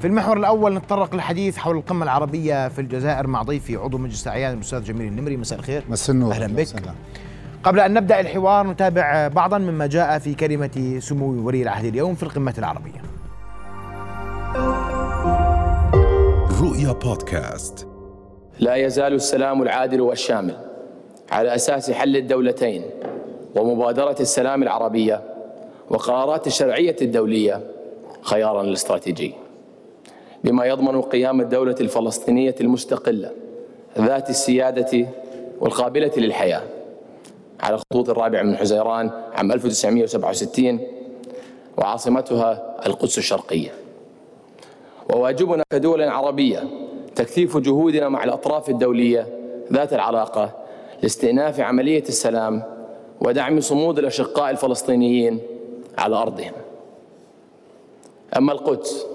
في المحور الأول نتطرق للحديث حول القمة العربية في الجزائر مع ضيفي عضو مجلس الأعيان الأستاذ جميل النمري. مساء الخير. مساء النور. أهلا بك. قبل أن نبدأ الحوار نتابع بعضا مما جاء في كلمة سمو ولي العهد اليوم في القمة العربية. رؤيا بودكاست. لا يزال السلام العادل والشامل على أساس حل الدولتين ومبادرة السلام العربية وقرارات الشرعية الدولية خيارا الاستراتيجي. بما يضمن قيام الدولة الفلسطينية المستقلة ذات السيادة والقابلة للحياة على الخطوط الرابع من حزيران عام 1967 وعاصمتها القدس الشرقية وواجبنا كدول عربية تكثيف جهودنا مع الأطراف الدولية ذات العلاقة لاستئناف عملية السلام ودعم صمود الأشقاء الفلسطينيين على أرضهم. أما القدس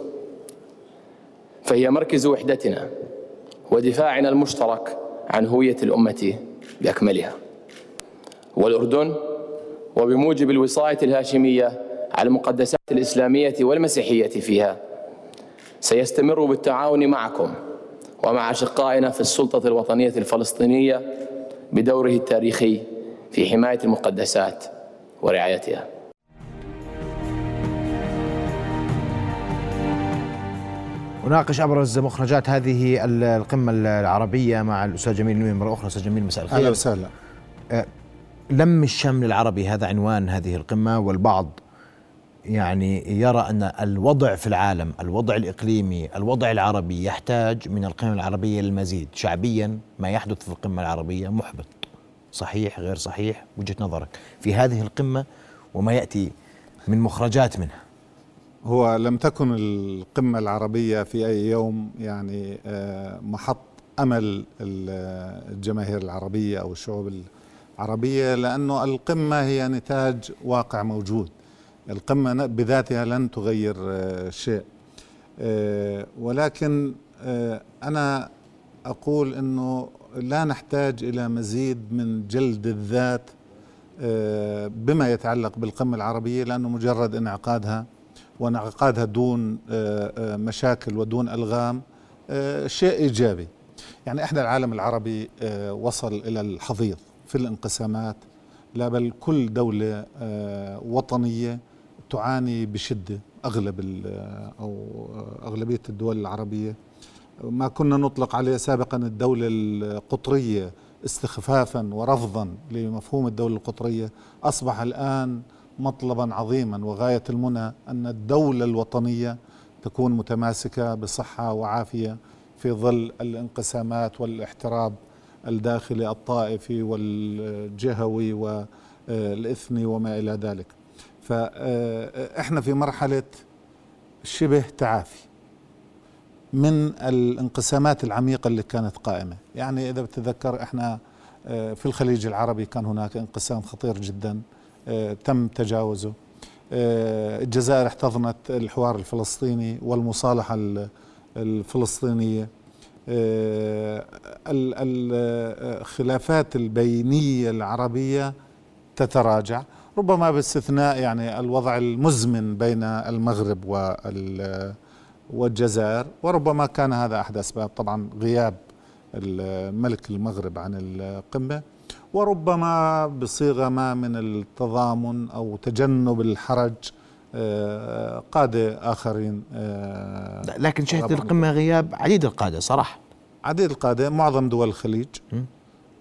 فهي مركز وحدتنا ودفاعنا المشترك عن هوية الأمة بأكملها. والأردن وبموجب الوصاية الهاشمية على المقدسات الإسلامية والمسيحية فيها سيستمر بالتعاون معكم ومع أشقائنا في السلطة الوطنية الفلسطينية بدوره التاريخي في حماية المقدسات ورعايتها وناقش أبرز مخرجات هذه القمة العربية مع الأستاذ جميل نوير مرة أخرى أستاذ جميل مساء الخير. أهلا وسهلا. لم الشمل العربي هذا عنوان هذه القمة والبعض يعني يرى أن الوضع في العالم، الوضع الإقليمي، الوضع العربي يحتاج من القمة العربية للمزيد، شعبيا ما يحدث في القمة العربية محبط. صحيح غير صحيح؟ وجهة نظرك. في هذه القمة وما يأتي من مخرجات منها. هو لم تكن القمة العربية في أي يوم يعني آه، محط أمل الجماهير العربية أو الشعوب العربية لأنه القمة هي نتاج واقع موجود. القمة بذاتها لن تغير آه، شيء آه، ولكن أنا أقول أنه لا نحتاج إلى مزيد من جلد الذات بما يتعلق بالقمة العربية لأنه مجرد انعقادها وانعقادها دون مشاكل ودون ألغام شيء إيجابي. يعني إحنا العالم العربي وصل إلى الحضيض في الانقسامات. لا بل كل دولة وطنية تعاني بشدة أغلب أو أغلبية الدول العربية. ما كنا نطلق عليه سابقا الدولة القطرية استخفافا ورفضا لمفهوم الدولة القطرية. أصبح الآن مطلبا عظيما وغاية المنى أن الدولة الوطنية تكون متماسكة بصحة وعافية في ظل الانقسامات والاحتراب الداخلي الطائفي والجهوي والإثني وما إلى ذلك. فإحنا في مرحلة شبه تعافي من الانقسامات العميقة اللي كانت قائمة. يعني إذا بتذكر إحنا في الخليج العربي كان هناك انقسام خطير جدا. تم تجاوزه. آه، الجزائر احتضنت الحوار الفلسطيني والمصالحة الفلسطينية. الخلافات البينية العربية تتراجع ربما باستثناء يعني الوضع المزمن بين المغرب والجزائر وربما كان هذا أحد أسباب. طبعا غياب الملك المغرب عن القمة. وربما بصيغة ما من التضامن أو تجنب الحرج آه، قادة آخرين آه، لكن شهدت القمة غياب عديد القادة صراحة. عديد القادة معظم دول الخليج.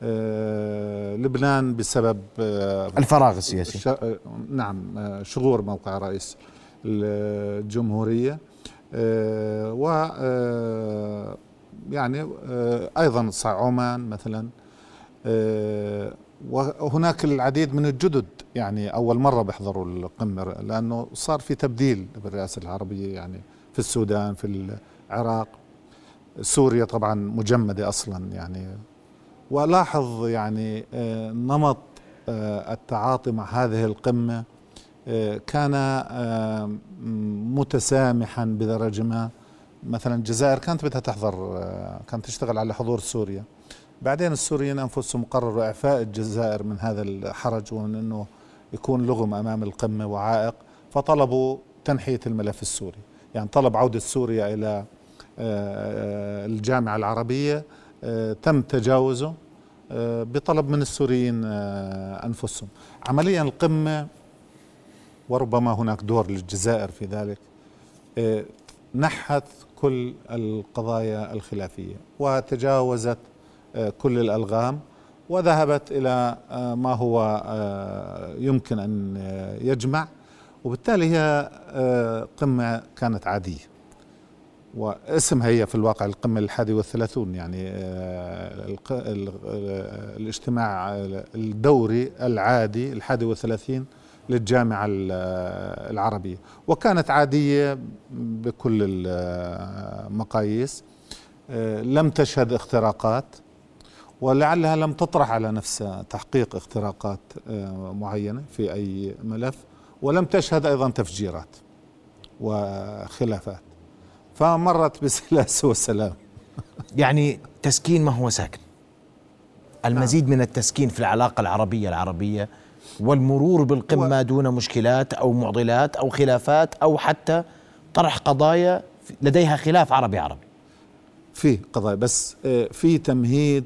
آه، لبنان بسبب آه، الفراغ السياسي. آه، نعم شغور موقع رئيس الجمهورية. و يعني أيضا عمان مثلا. وهناك العديد من الجدد يعني أول مرة بيحضروا القمة لأنه صار في تبديل بالرئاسة العربية يعني في السودان في العراق. سوريا طبعا مجمدة أصلا يعني. ولاحظ يعني آه، نمط آه، التعاطي مع هذه القمة آه، كان متسامحا بدرجة ما مثلا الجزائر كانت بدها تحضر كانت تشتغل على حضور سوريا. بعدين السوريين أنفسهم قرروا إعفاء الجزائر من هذا الحرج ومن أنه يكون لغم أمام القمة وعائق فطلبوا تنحية الملف السوري. يعني طلب عودة سوريا إلى آه، الجامعة العربية آه، تم تجاوزه آه، بطلب من السوريين أنفسهم. عمليا القمة وربما هناك دور للجزائر في ذلك نحت كل القضايا الخلافية وتجاوزت كل الألغام وذهبت إلى ما هو يمكن أن يجمع. وبالتالي هي قمة كانت عادية. واسمها هي في الواقع القمة الحادي والثلاثون يعني آه، الاجتماع الدوري العادي الحادي والثلاثين للجامعة العربية. وكانت عادية بكل المقاييس آه، لم تشهد اختراقات. ولعلها لم تطرح على نفسها تحقيق اختراقات آه، معينة في أي ملف ولم تشهد أيضا تفجيرات وخلافات. فمرت بسلاسة وسلام. يعني تسكين ما هو ساكن. المزيد من التسكين في العلاقة العربية العربية والمرور بالقمة. دون مشكلات أو معضلات أو خلافات أو حتى طرح قضايا لديها خلاف عربي عربي. في قضايا بس آه، في تمهيد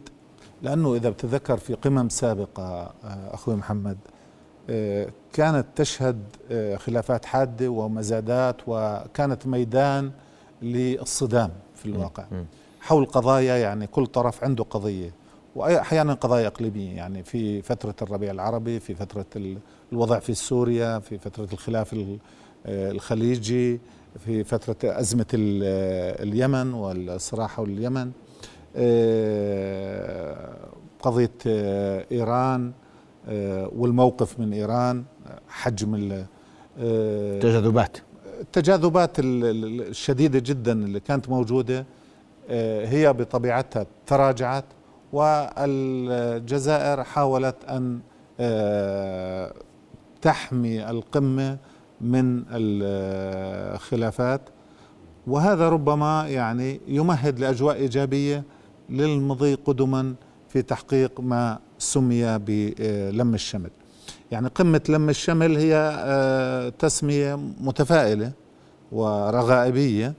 لأنه إذا بتذكر في قمم سابقة آه، أخوي محمد آه، كانت تشهد خلافات حادة ومزادات وكانت ميدان للصدام في الواقع. حول قضايا يعني كل طرف عنده قضية. وأحيانا قضايا إقليمية يعني في فترة الربيع العربي في فترة الوضع في سوريا في فترة الخلاف الخليجي في فترة أزمة اليمن والصراع حول اليمن. آه، قضية آه، إيران آه، والموقف من إيران حجم التجاذبات التجاذبات الشديدة جدا اللي كانت موجودة آه، هي بطبيعتها تراجعت والجزائر حاولت أن آه، تحمي القمة من الخلافات وهذا ربما يعني يمهد لأجواء إيجابية للمضي قدما في تحقيق ما سمي بلم الشمل. يعني قمة لم الشمل هي آه، تسمية متفائلة ورغائبية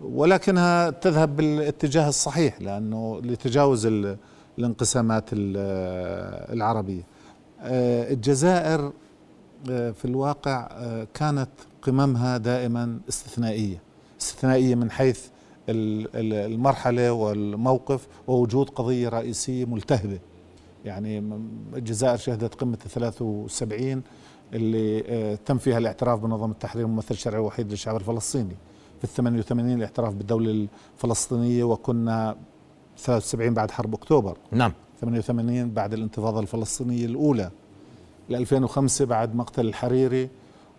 ولكنها تذهب بالاتجاه الصحيح لأنه لتجاوز الانقسامات العربية. آه، الجزائر آه، في الواقع كانت قممها دائما استثنائية. استثنائية من حيث المرحلة والموقف ووجود قضية رئيسية ملتهبة. يعني الجزائر شهدت قمة 73 اللي آه، تم فيها الاعتراف بنظام التحرير الممثل الشرعي الوحيد للشعب الفلسطيني. في ال 88 الاعتراف بالدولة الفلسطينية وكنا 73 بعد حرب أكتوبر. نعم. 88 بعد الانتفاضة الفلسطينية الأولى. ل 2005 بعد مقتل الحريري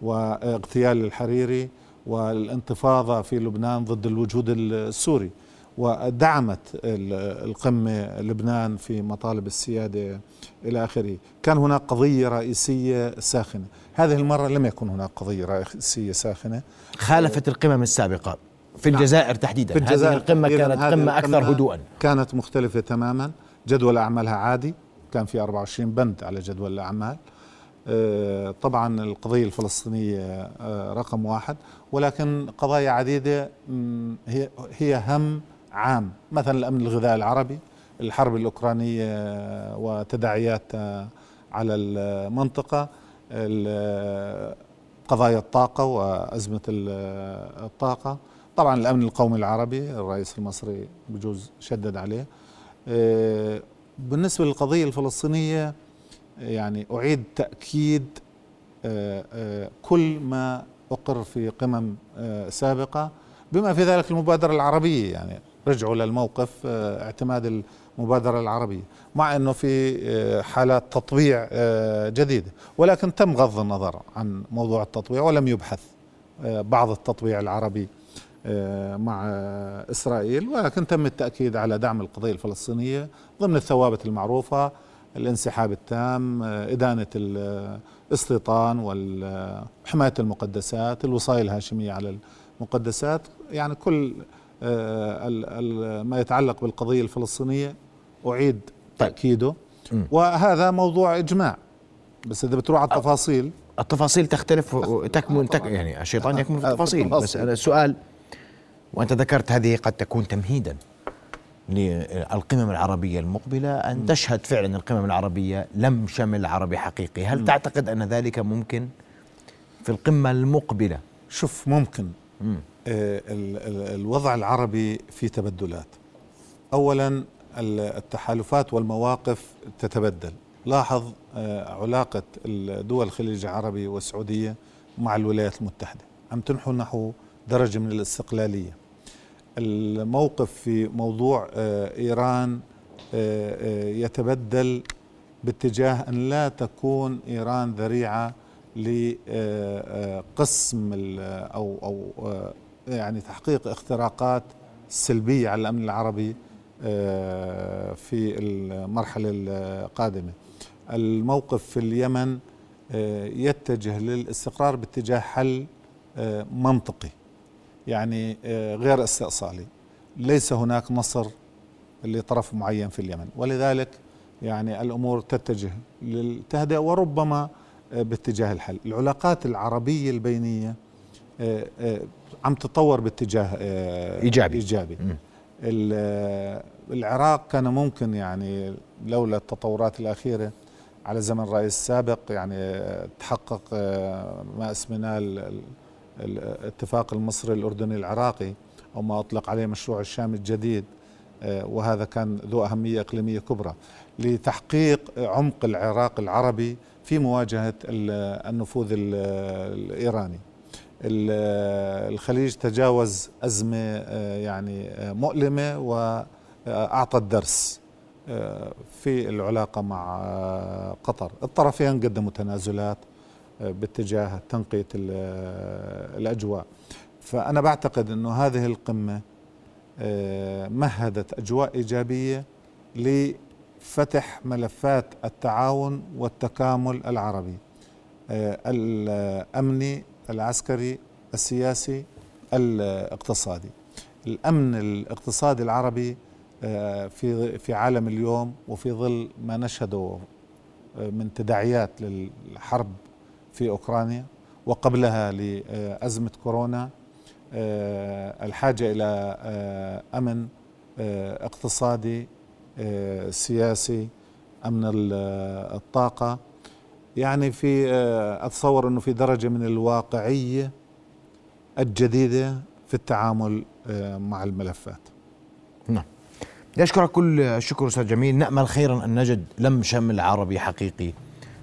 واغتيال الحريري. والانتفاضة في لبنان ضد الوجود السوري ودعمت القمة لبنان في مطالب السيادة إلى آخره. كان هناك قضية رئيسية ساخنة. هذه المرة لم يكن هناك قضية رئيسية ساخنة. خالفت القمم السابقة في نعم. الجزائر تحديدا. في الجزائر هذه القمة كانت قمة أكثر هدوءا. كانت مختلفة تماما. جدول أعمالها عادي. كان في 24 بند على جدول الأعمال. طبعا القضية الفلسطينية آه، رقم واحد. ولكن قضايا عديدة هي هي هم عام. مثلا الأمن الغذائي العربي الحرب الأوكرانية وتداعيات على المنطقة قضايا الطاقة وأزمة الطاقة. طبعا الأمن القومي العربي الرئيس المصري بجوز شدد عليه. بالنسبة للقضية الفلسطينية يعني أعيد تأكيد كل ما أقر في قمم سابقة بما في ذلك المبادرة العربية. يعني رجعوا للموقف آه، اعتماد المبادرة العربية مع أنه في آه، حالات تطبيع آه، جديدة. ولكن تم غض النظر عن موضوع التطبيع ولم يبحث بعض التطبيع العربي مع إسرائيل. ولكن تم التأكيد على دعم القضية الفلسطينية ضمن الثوابت المعروفة الانسحاب التام إدانة الاستيطان وحماية المقدسات الوصاية الهاشمية على المقدسات. يعني كل آه، ما يتعلق بالقضية الفلسطينية أعيد طيب. تأكيده. وهذا موضوع إجماع. بس إذا بتروح على التفاصيل. التفاصيل تختلف تكمن تك يعني الشيطان يكمن في التفاصيل. بس أنا السؤال وأنت ذكرت هذه قد تكون تمهيدا. للقمم العربية المقبلة أن تشهد فعلا القمم العربية لم شمل عربي حقيقي. هل تعتقد أن ذلك ممكن في القمة المقبلة؟ شوف ممكن. آه الوضع العربي في تبدلات. اولا التحالفات والمواقف تتبدل. لاحظ آه علاقة دول الخليج العربي والسعودية مع الولايات المتحدة. عم تنحو نحو درجة من الاستقلالية. الموقف في موضوع آه إيران آه، آه، يتبدل باتجاه أن لا تكون إيران ذريعة لقسم أو أو يعني تحقيق اختراقات سلبية على الأمن العربي في المرحلة القادمة. الموقف في اليمن يتجه للاستقرار باتجاه حل منطقي يعني غير استئصالي. ليس هناك نصر لطرف معين في اليمن. ولذلك يعني الأمور تتجه للتهدئة وربما باتجاه الحل. العلاقات العربية البينية آه، آه، عم تتطور باتجاه آه، إيجابي. إيجابي. العراق كان ممكن يعني لولا التطورات الأخيرة على زمن الرئيس السابق يعني تحقق ما اسمناه الاتفاق المصري الأردني العراقي أو ما أطلق عليه مشروع الشام الجديد وهذا كان ذو أهمية إقليمية كبرى لتحقيق عمق العراق العربي في مواجهة النفوذ الإيراني. الخليج تجاوز أزمة آه، يعني آه، مؤلمة وأعطى الدرس آه، في العلاقة مع قطر. الطرفين قدموا تنازلات باتجاه تنقية الأجواء. فأنا بعتقد أنه هذه القمة مهدت أجواء إيجابية فتح ملفات التعاون والتكامل العربي آه، الأمني العسكري السياسي الاقتصادي. الأمن الاقتصادي العربي آه، في في عالم اليوم وفي ظل ما نشهده آه، من تداعيات للحرب في أوكرانيا وقبلها لأزمة كورونا. الحاجة إلى أمن اقتصادي آه، سياسي أمن الطاقة. يعني في آه، أتصور إنه في درجة من الواقعية الجديدة في التعامل آه، مع الملفات. نعم. أشكرك كل الشكر أستاذ جميل. نأمل خيرا أن نجد لم شمل عربي حقيقي.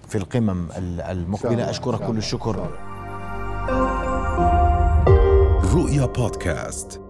في القمم المقبلة. أشكرك كل الشكر. رؤيا بودكاست.